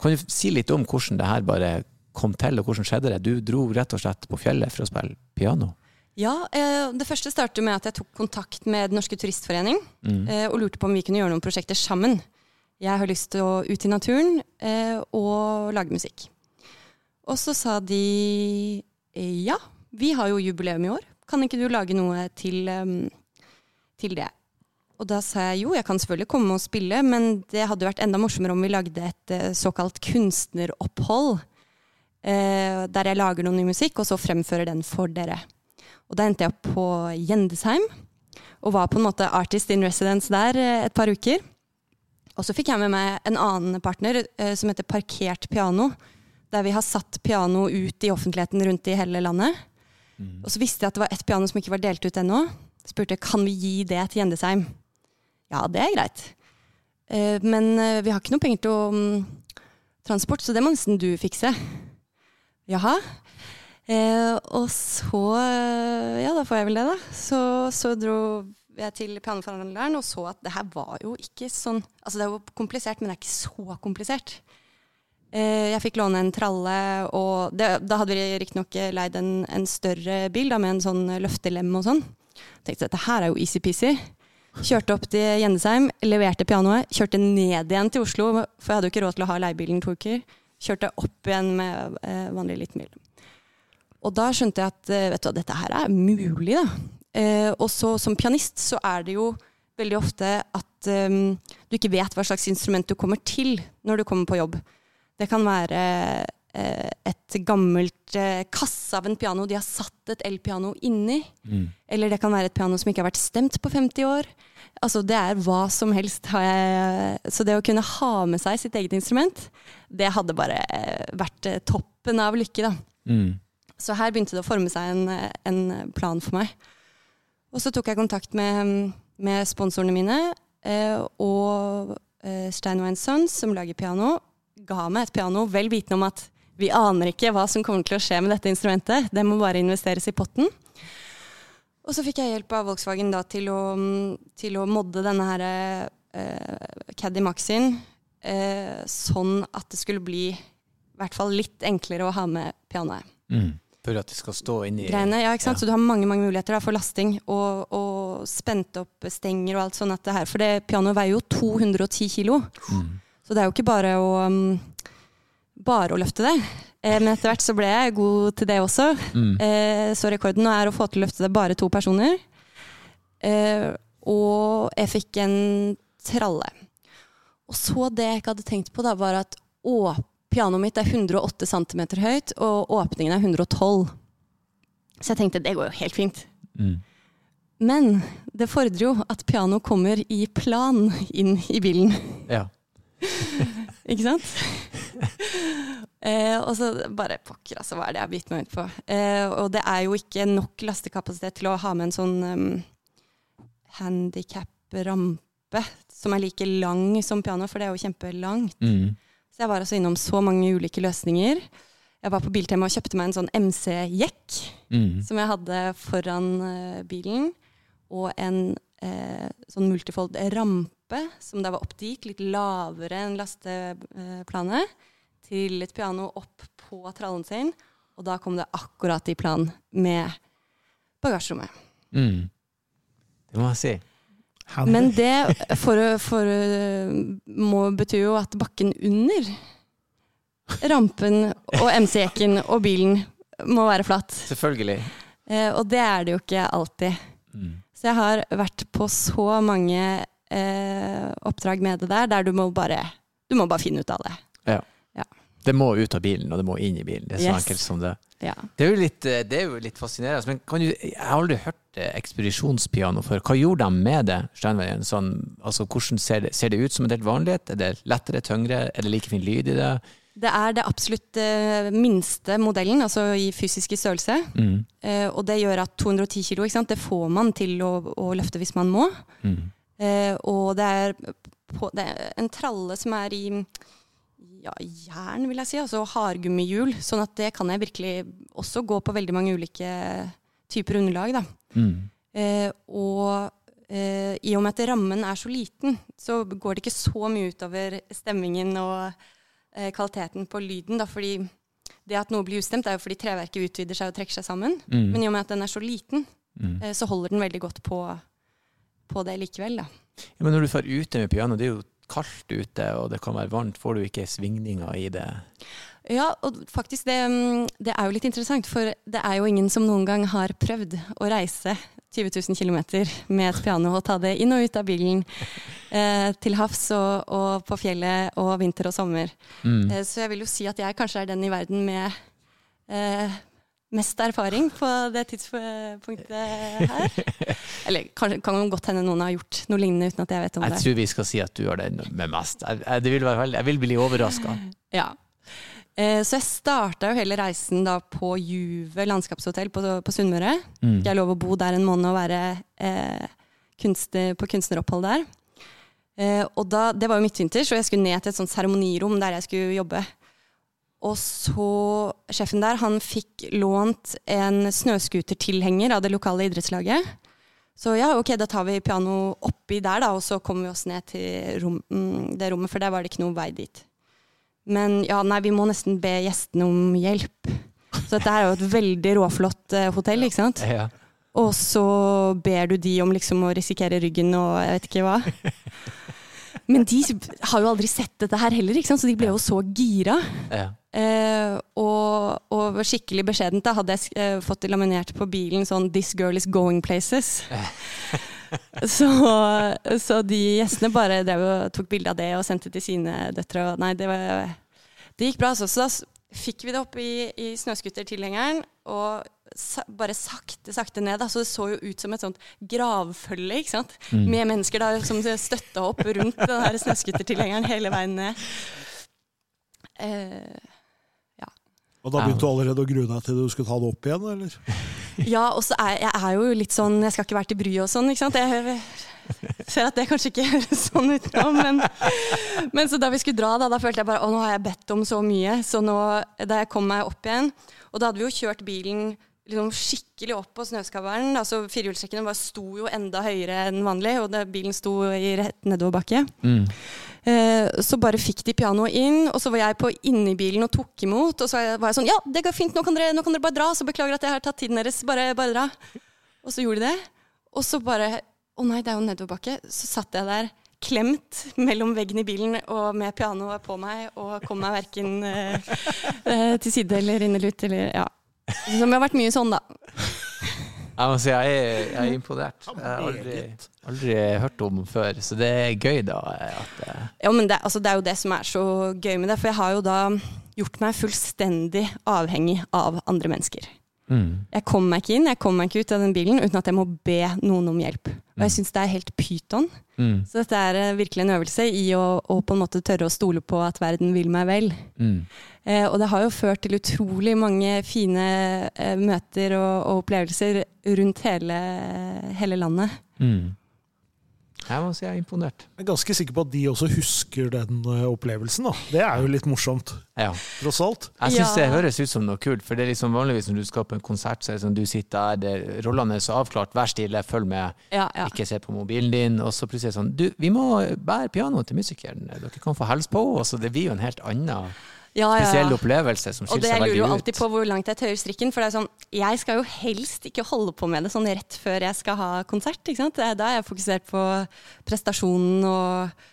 Kan du si litt om hvordan det her bare kom til, og hvordan skjedde det? Du dro rett og slett på fjellet for å spille piano.
Ja, eh, Det første startet med at jeg tok kontakt med Den norske turistforening
Mm.
eh, og lurte på om vi kunne gjøre noen prosjekter sammen. Jeg har lyst til å ut i naturen eh, og lage musikk. Og så sa de ja, vi har jo jubileum i år. Kan ikke du lage noe til, til det? Og da sa jeg jo, jeg kan selvfølgelig komme og spille, men det hadde vært enda morsommere om vi lagde et såkalt kunstneropphold. Eh, der jeg lager noe ny musikk, og så fremfører den for dere. Og da endte jeg opp på Gjendesheim, og var på en måte artist in residence der eh, et par uker. Og så fikk jeg med meg en annen partner eh, som heter Parkert piano. Der vi har satt piano ut i offentligheten rundt i hele landet. Og så visste jeg at det var ett piano som ikke var delt ut ennå. Spurte kan vi gi det til Gjendesheim. Ja, det er greit. Eh, men eh, vi har ikke noe penger til å, mm, transport, så det må nesten du fikse. Jaha. Eh, og så Ja, da får jeg vel det, da. Så, så dro jeg til pianoforhandleren og så at det her var jo ikke sånn Altså det er jo komplisert, men det er ikke så komplisert. Eh, jeg fikk låne en tralle, og det, da hadde vi riktignok leid en, en større bil da, med en sånn løftelem og sånn. Tenkte dette her er jo easy-peasy. Kjørte opp til Gjendesheim, leverte pianoet, kjørte ned igjen til Oslo, for jeg hadde jo ikke råd til å ha leiebilen to uker. Kjørte opp igjen med eh, vanlig liten bil. Og da skjønte jeg at eh, vet du, dette her er mulig, da. Eh, og så som pianist så er det jo veldig ofte at eh, du ikke vet hva slags instrument du kommer til når du kommer på jobb. Det kan være et gammelt eh, kasse av en piano de har satt et elpiano inni. Eller det kan være et piano som ikke har vært stemt på 50 år. Altså Det er hva som helst. Så det å kunne ha med seg sitt eget instrument, det hadde bare eh, vært eh, toppen av lykke, da.
Mm.
Så her begynte det å forme seg en, en plan for meg. Og så tok jeg kontakt med, med sponsorene mine eh, og eh, Steinway Sons, som lager piano, ga meg et piano vel vitende om at vi aner ikke hva som kommer til å skje med dette instrumentet. Det må bare investeres i potten. Og så fikk jeg hjelp av Volkswagen da, til, å, til å modde denne her eh, Caddy Maxin eh, sånn at det skulle bli i hvert fall litt enklere å ha med pianoet.
Mm. For at det skal stå inni
Greiene, ja, ikke sant?
Ja.
Så du har mange mange muligheter da, for lasting og, og spent opp stenger og alt sånn at det her For det pianoet veier jo 210 kilo.
Mm.
Så det er jo ikke bare å, um, bare å løfte det. Eh, men etter hvert så ble jeg god til det også.
Mm.
Eh, så rekorden nå er å få til å løfte det bare to personer. Eh, og jeg fikk en tralle. Og så det jeg ikke hadde tenkt på, da, var at å, pianoet mitt er 108 cm høyt, og åpningen er 112. Så jeg tenkte det går jo helt fint.
Mm.
Men det fordrer jo at piano kommer i plan inn i bilen.
Ja. [laughs]
Ikke sant? [laughs] eh, og så bare Pokker, altså, hva er det jeg har bitt meg ut på? Eh, og det er jo ikke nok lastekapasitet til å ha med en sånn um, handikap-rampe som er like lang som piano, for det er jo kjempelangt.
Mm.
Så jeg var altså innom så mange ulike løsninger. Jeg var på Biltema og kjøpte meg en sånn MC-jekk
Mm.
som jeg hadde foran uh, bilen, og en eh, sånn multifold rampe som da var opp dit, litt lavere enn lasteplanet, til et piano opp på trallen sin. Og da kom det akkurat i plan med bagasjerommet.
Mm. Det må jeg si.
Handler.
Men det for, for, må betyr jo at bakken under rampen og MC-jekken og bilen må være flatt.
Selvfølgelig.
Eh, og det er det jo ikke alltid.
Mm.
Så jeg har vært på så mange eh, oppdrag med det der, der du må bare, du må bare finne ut av det.
Det må ut av bilen, og det må inn i bilen. Det er så
Yes.
enkelt som det.
Ja.
Det er litt, eh, det er jo litt fascinerende. Men kan du, jeg har aldri hørt eh, ekspedisjonspiano før. Hva gjorde de med det? Steinveien? Sånn, altså, hvordan ser det, ser det ut som en helt vanlighet? Er det lettere, tyngre? Er det like fin lyd i det?
Det er det absolutt eh, minste modellen, altså i fysisk størrelse.
Mm.
Eh, og det gjør at 210 kilo, det får man til å, å løfte hvis man må.
Mm.
Eh, og det er, på, det er en tralle som er i ja, jern, vil jeg si, altså hardgummihjul. Sånn at det kan jeg virkelig også gå på veldig mange ulike typer underlag. Da.
Mm.
Eh, og eh, i og med at rammen er så liten, så går det ikke så mye utover stemmingen og eh, kvaliteten på lyden. Da, fordi det at noe blir ustemt, er jo fordi treverket utvider seg og trekker seg sammen.
Mm.
Men i og med at den er så liten,
Mm.
eh, så holder den veldig godt på, på det likevel. Da.
Ja, men når du drar ute med piano, det er jo kaldt ute, og det kan være varmt. Får du ikke svingninger i det?
Ja, og faktisk det, mm, det er jo litt interessant, for det er jo ingen som noen gang har prøvd å reise 20 000 km med et piano og ta det inn og ut av bilen. [laughs] Eh, til havs og, og på fjellet og vinter og sommer.
Mm.
Eh, så jeg vil jo si at jeg kanskje er den i verden med eh, mest erfaring på det tidspunktet her. [laughs] Eller kanskje, kan godt hende noen har gjort noe lignende uten at jeg vet om
Jeg
det.
tror vi skal si at du har det med mest. Jeg, jeg, det vil være veldig, jeg vil bli overraska.
Ja. Eh, så jeg starta jo hele reisen da på Juve landskapshotell på, på Sunnmøre.
Mm.
Jeg lov å bo der en måned og være eh, kunstner, på kunstneropphold der. Eh, og da, Det var jo midtvinters, og jeg skulle ned til et sånt seremonirom der jeg skulle jobbe. Og så Sjefen der han fikk lånt en snøscootertilhenger av det lokale idrettslaget. Så ja, ok, da tar vi piano oppi der, da, og så kommer vi oss ned til rom, mm, det rommet, for der var det ikke noe vei dit. Men ja, nei, vi må nesten be gjestene om hjelp. Så dette er jo et veldig råflott eh, hotell, ikke sant?
Ja.
Og så ber du de om liksom å risikere ryggen og jeg vet ikke hva. Men de har jo aldri sett dette her heller, ikke sant? så de ble jo så gira.
Ja.
Eh, og, og skikkelig beskjedent da hadde jeg eh, fått laminert på bilen sånn 'This girl is going places'. [laughs] så, så de gjestene bare tok bilde av det og sendte til sine døtre. Og nei, det, var, det gikk bra. Altså. Så da fikk vi det opp i, i snøscootertilhengeren og bare sakte, sakte ned. Da. Så det så jo ut som et sånt gravfølge, ikke sant?
Mm.
med mennesker da, som støtta opp rundt den snøscootertilhengeren hele veien ned. Eh,
Og da begynte du allerede å grue deg til du skulle ta det opp igjen, eller? [laughs]
Ja, og så er jeg er jo litt sånn Jeg skal ikke være til bry og sånn, ikke sant. Jeg ser at det kanskje ikke høres sånn ut nå, men, men så da vi skulle dra, da, da følte jeg bare å nå har jeg bedt om så mye. Så nå, da jeg kom meg opp igjen, og da hadde vi jo kjørt bilen liksom skikkelig opp på snøskavlen. Altså Firehjulstrekkene sto jo enda høyere enn vanlig, og det, bilen sto i rett nedoverbakke. Mm. Eh, så bare fikk de pianoet inn, og så var jeg på inni bilen og tok imot. Og så var jeg sånn Ja, det går fint, nå kan dere, nå kan dere bare dra. Så beklager at jeg har tatt tiden deres. Bare, bare dra. Og så gjorde de det. Og så bare Å nei, det er jo nedoverbakke. Så satt jeg der klemt mellom veggen i bilen og med pianoet på meg, og kom meg verken eh, eh, til side eller inn eller ut. Som har vært mye sånn, da.
Jeg må si jeg er, jeg er imponert. Jeg har aldri, aldri, hørt om før, så det er gøy, da. At,
uh... Ja, men det, altså, det, er jo det som er så gøy med det, for jeg har jo da gjort meg fullstendig avhengig av andre mennesker. Mm. Jeg kommer meg ikke inn, jeg kommer meg ikke ut av den bilen uten at jeg må be noen om hjelp. Og jeg mm. syns det er helt pyton. Mm. Så dette er uh, virkelig en øvelse i å, å, på en måte tørre å stole på at verden vil meg vel. Mm. Eh, og det har jo ført til utrolig mange fine eh, møter og, og, opplevelser rundt hele, hele landet. Mm.
Jeg må si jeg er imponert.
Jeg er ganske sikker på at de også husker den uh, opplevelsen. da. Det er jo litt morsomt, ja. tross alt.
Jeg syns ja. det høres ut som noe kult, for det er liksom vanligvis når du skal på en konsert, så er det sånn du sitter der, rollene er så avklart, vær stille, følg med, ja, ikke se på mobilen din, og så plutselig sånn Du, vi må bære pianoet til musikeren, dere kan få hilse på og det blir jo en helt annen ja, ja, spesiell opplevelse som skiller seg veldig ut.
Og det lurer jo alltid på hvor langt jeg tøyer strikken. For det er sånn, jeg skal jo helst ikke holde på med det sånn rett før jeg skal ha konsert. Ikke sant? Da er jeg fokusert på prestasjonen og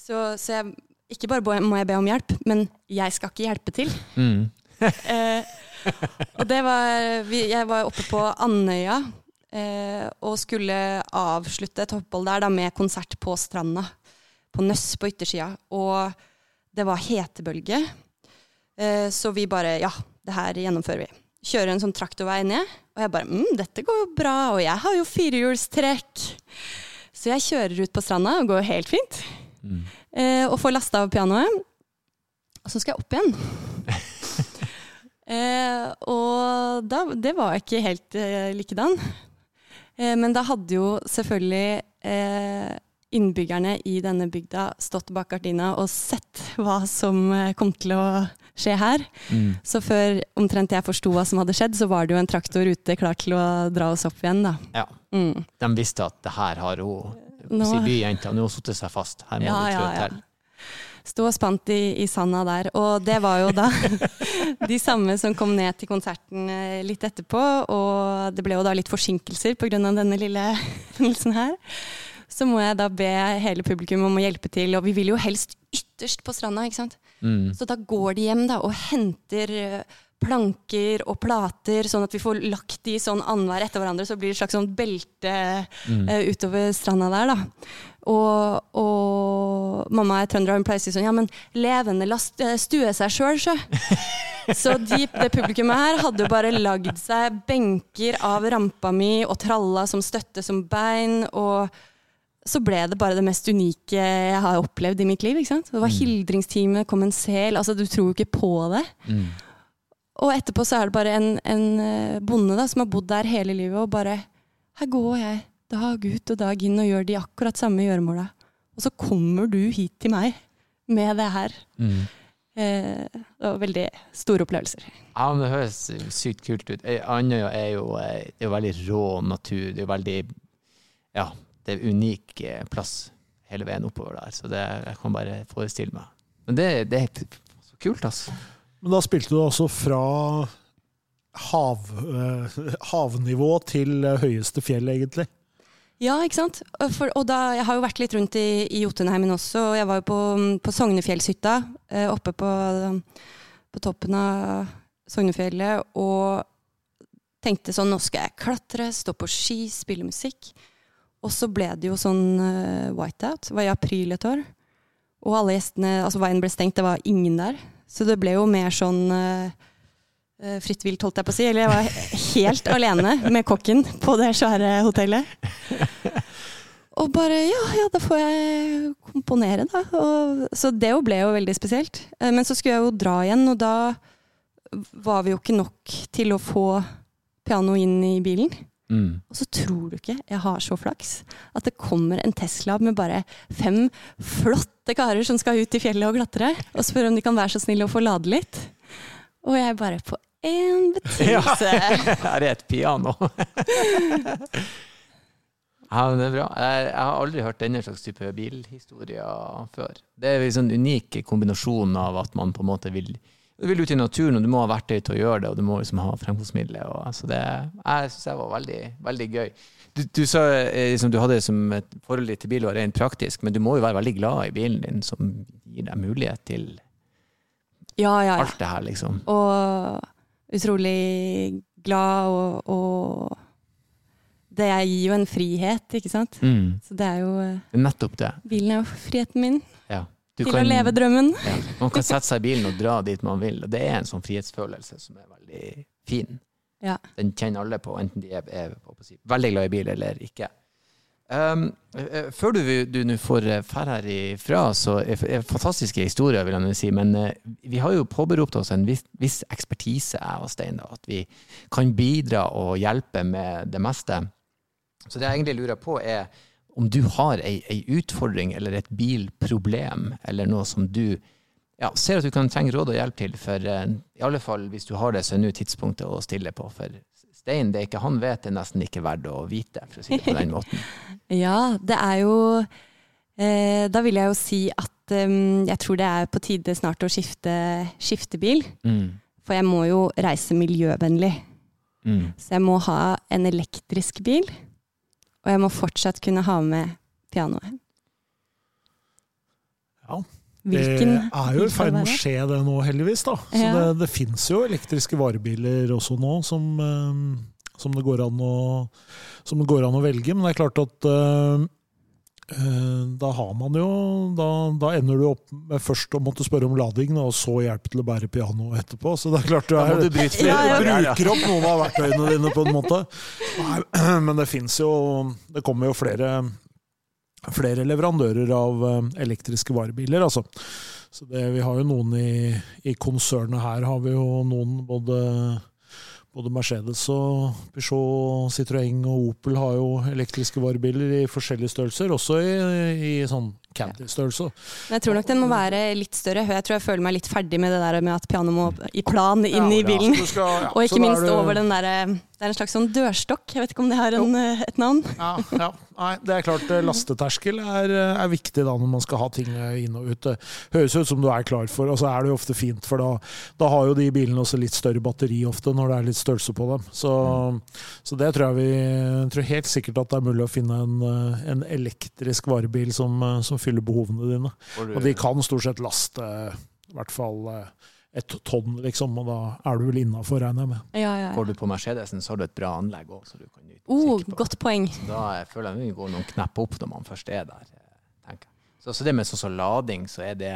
Så, så jeg, ikke bare må jeg be om hjelp, men jeg skal ikke hjelpe til. Mm. [laughs] eh, og det var Jeg var oppe på Andøya eh, og skulle avslutte et opphold der da, med konsert på stranda. På Nøss på yttersida. Og det var hetebølge. Eh, så vi bare Ja, det her gjennomfører vi. Kjører en sånn traktorvei ned, og jeg bare mm, dette går jo bra, og jeg har jo firehjulstrekk. Så jeg kjører ut på stranda, og går helt fint. Mm. Eh, og får lasta av pianoet. Og så skal jeg opp igjen. [laughs] eh, og da, det var ikke helt eh, likedan. Eh, men da hadde jo selvfølgelig eh, innbyggerne i denne bygda stått bak gardina og sett hva som eh, kom til å skje her. Mm. Så før omtrent jeg forsto hva som hadde skjedd, så var det jo en traktor ute klar til å dra oss opp igjen, da.
Ja. Mm. De visste at det her har hun, nå... byjenta, nå har satt seg fast. Her må ja, du trå ja, til.
Sto og spant i, i, sanda der. Og det var jo da [laughs] de samme som kom ned til konserten eh, litt etterpå. Og det ble jo da litt forsinkelser pga. denne lille [laughs] hendelsen her så må jeg da be hele publikum om å hjelpe til. Og vi vil jo helst ytterst på stranda, ikke sant. Mm. Så da går de hjem da og henter eh, planker og plater, sånn at vi får lagt de sånn annenhver etter hverandre. Så blir det et slags sånn belte mm. uh, utover stranda der, da. Og, og mamma er trønder, og hun pleier å si sånn Ja, men levende last eh, stue seg sjøl, sjø. [laughs] Så de, det publikummet her hadde jo bare lagd seg benker av rampa mi og tralla som støtte som bein. og så ble det bare det mest unike jeg har opplevd i mitt liv. ikke sant? Det var mm. Hildringstime, kom en sel. altså Du tror jo ikke på det. Mm. Og etterpå så er det bare en, en, eh, bonde da, som har bodd der hele livet, og bare Her går jeg dag ut og dag inn og gjør de akkurat samme gjøremåla. Og så kommer du hit til meg med det her. Mm. Eh, det var veldig store opplevelser.
Ja, men Det høres sykt kult ut. Andøya er jo, eh, er jo veldig rå natur. Det er jo veldig Ja det er unik eh, plass hele veien oppover der. Så det jeg kan bare forestille meg. Men det, det er så kult, altså.
Men da spilte du altså fra hav, uh, havnivå til høyeste fjell, egentlig?
Ja, ikke sant. For, og da, jeg har jo vært litt rundt i, i Jotunheimen også. og Jeg var jo på, på Sognefjellshytta, oppe på, på, toppen av Sognefjellet, og tenkte sånn Nå skal jeg klatre, stå på ski, spille musikk. Og så ble det jo sånn uh, whiteout. Det var i april et år. Og alle gjestene, altså veien ble stengt, det var ingen der. Så det ble jo mer sånn uh, fritt vilt, holdt jeg på å si. Eller jeg var helt [laughs] alene med kokken på det svære hotellet. Og bare ja, ja, da får jeg komponere, da. Og, så det ble jo veldig spesielt. Men så skulle jeg jo dra igjen, og da var vi jo ikke nok til å få piano inn i bilen.
Mm.
Og så tror du ikke jeg har så flaks at det kommer en Tesla med bare fem flotte karer som skal ut i fjellet og klatre, og spør om de kan være så snille å få lade litt. Og jeg bare på én betingelse. [laughs] [laughs]
Her er et piano. [laughs] ja, men det er bra. Jeg, jeg har aldri hørt denne slags type bilhistorier før. Det er en sånn unik kombinasjon av at man på en måte vil du vil ut i naturen, og du må ha verktøy til å gjøre det, og du må liksom ha fremkomstmidler. Og, altså det, jeg syns det var veldig, veldig gøy. Du, du sa eh, liksom, du hadde det som et forhold til bil var rent praktisk, men du må jo være veldig glad i bilen din, som gir deg mulighet til
Ja, ja, ja.
alt det her, liksom.
Og utrolig glad, og, og det gir jo en frihet, ikke sant.
Mm.
Så det er jo
er nettopp det.
Bilen er jo friheten min.
Du
til å leve drømmen.
Ja, man kan sette seg i bilen og dra dit man vil, og det er en sånn frihetsfølelse som er veldig fin.
Ja.
Den kjenner alle på, enten de er, er veldig glad i bil eller ikke. Um, eh, før du nå får eh, ferd herifra, så er fantastiske historier, vil jeg si, men uh, vi har jo påberopt oss en viss, viss ekspertise, jeg og Stein, da, at vi kan bidra og hjelpe med det meste. Så det jeg egentlig lurer på, er om du har ei, ei utfordring eller et bilproblem, eller noe som du ja, ser at du kan trenge råd og hjelp til, for eh, i alle fall hvis du har det, så er nå tidspunktet å stille på. For Stein, det er ikke han vet, det er nesten ikke verdt å vite, for å si det på den måten. [laughs]
Ja, det er jo eh, Da vil jeg jo si at eh, jeg tror det er på tide snart å skifte, skifte bil.
Mm.
For jeg må jo reise miljøvennlig.
Mm.
Så jeg må ha en elektrisk bil. Og jeg må fortsatt kunne ha med pianoet.
Ja.
Hvilken
det er jo i ferd med å skje det nå, heldigvis. da. Så
Ja.
det, det fins jo elektriske varebiler også nå som, eh, som, det går an å, som det går an å velge. Men det er klart at eh, da har man jo da, da ender du opp med først å måtte spørre om lading, og så hjelp til å bære piano etterpå. Så det er klart du er
du bryte
Ja, ja.
bruker opp noen av verktøyene dine på en måte. Nei, men det fins jo Det kommer jo flere, flere leverandører av eh, elektriske varebiler, altså. Så det, vi har jo noen i, i konsernet her, har vi jo noen både både Mercedes og Peugeot, Citroën og Opel har jo elektriske varebiler i forskjellige størrelser, også i, i sånn Caddy-størrelse.
Men jeg tror nok den må være litt større. Jeg tror jeg føler meg litt ferdig med det der med at pianoet må i plan inn i bilen.
Ja, skal- ja,
Og ikke minst
det-
over den derre Det er en slags sånn dørstokk. Jeg vet ikke om det har en, eh, et navn.
Ja, ja. Nei, det er klart eh, lasteterskel er, eh, er viktig da når man skal ha ting inn og ut. Høres ut som du er klar for, og så er det jo ofte fint, for da, da har jo de bilene også litt større batteri ofte når det er litt størrelse på dem. Så, så det tror jeg vi tror helt sikkert at det er mulig å finne en, en elektrisk varebil som, som fyller behovene dine.
Du...
Og de kan stort sett laste i hvert fall eh, et tonn, liksom, og da er du vel innafor, regner jeg med.
Ja, ja, ja.
Går du på Mercedesen, så har du et bra anlegg òg, så du kan nyte
Oh,
musikk på.
godt poeng.
Så da føler jeg vi går noen knepp opp når man først er der. eh, tenker jeg. Så, så det med sånn som lading, så er det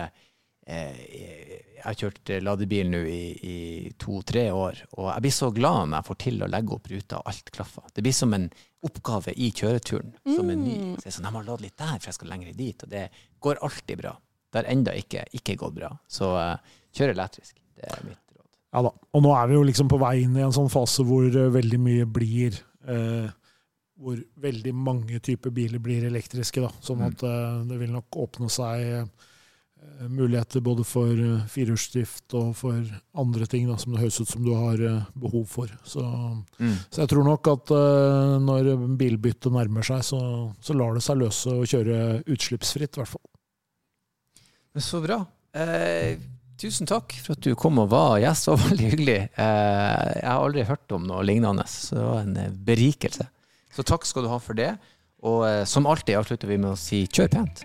eh, Jeg har kjørt eh, ladebil nå i, i to-tre år, og jeg blir så glad når jeg får til å legge opp ruta og alt klaffer. Det blir som en oppgave i kjøreturen, som er ny. Så jeg er sånn, jeg må lade litt der, for jeg skal lenger dit. Og det går alltid bra. Det har enda ikke, ikke gått bra. Så uh, kjør elektrisk. Det er mitt råd.
Ja da. Og nå er vi jo liksom på vei inn i en sånn fase hvor uh, veldig mye blir uh, Hvor veldig mange typer biler blir elektriske. da. Sånn
Mm.
at det vil nok åpne seg muligheter både for eh, firehjulsdrift og for andre ting da, som det høres ut som du har eh, behov for. Så,
Mm.
så jeg tror nok at uh, når bilbyttet nærmer seg, så, så lar det seg løse å kjøre utslippsfritt, i hvert fall.
Så bra. Eh, tusen takk for at du kom og var gjest. Det var veldig hyggelig. Eh, jeg har aldri hørt om noe lignende, så det var en eh, berikelse. Så takk skal du ha for det. Og eh, som alltid avslutter vi med å si kjør pent.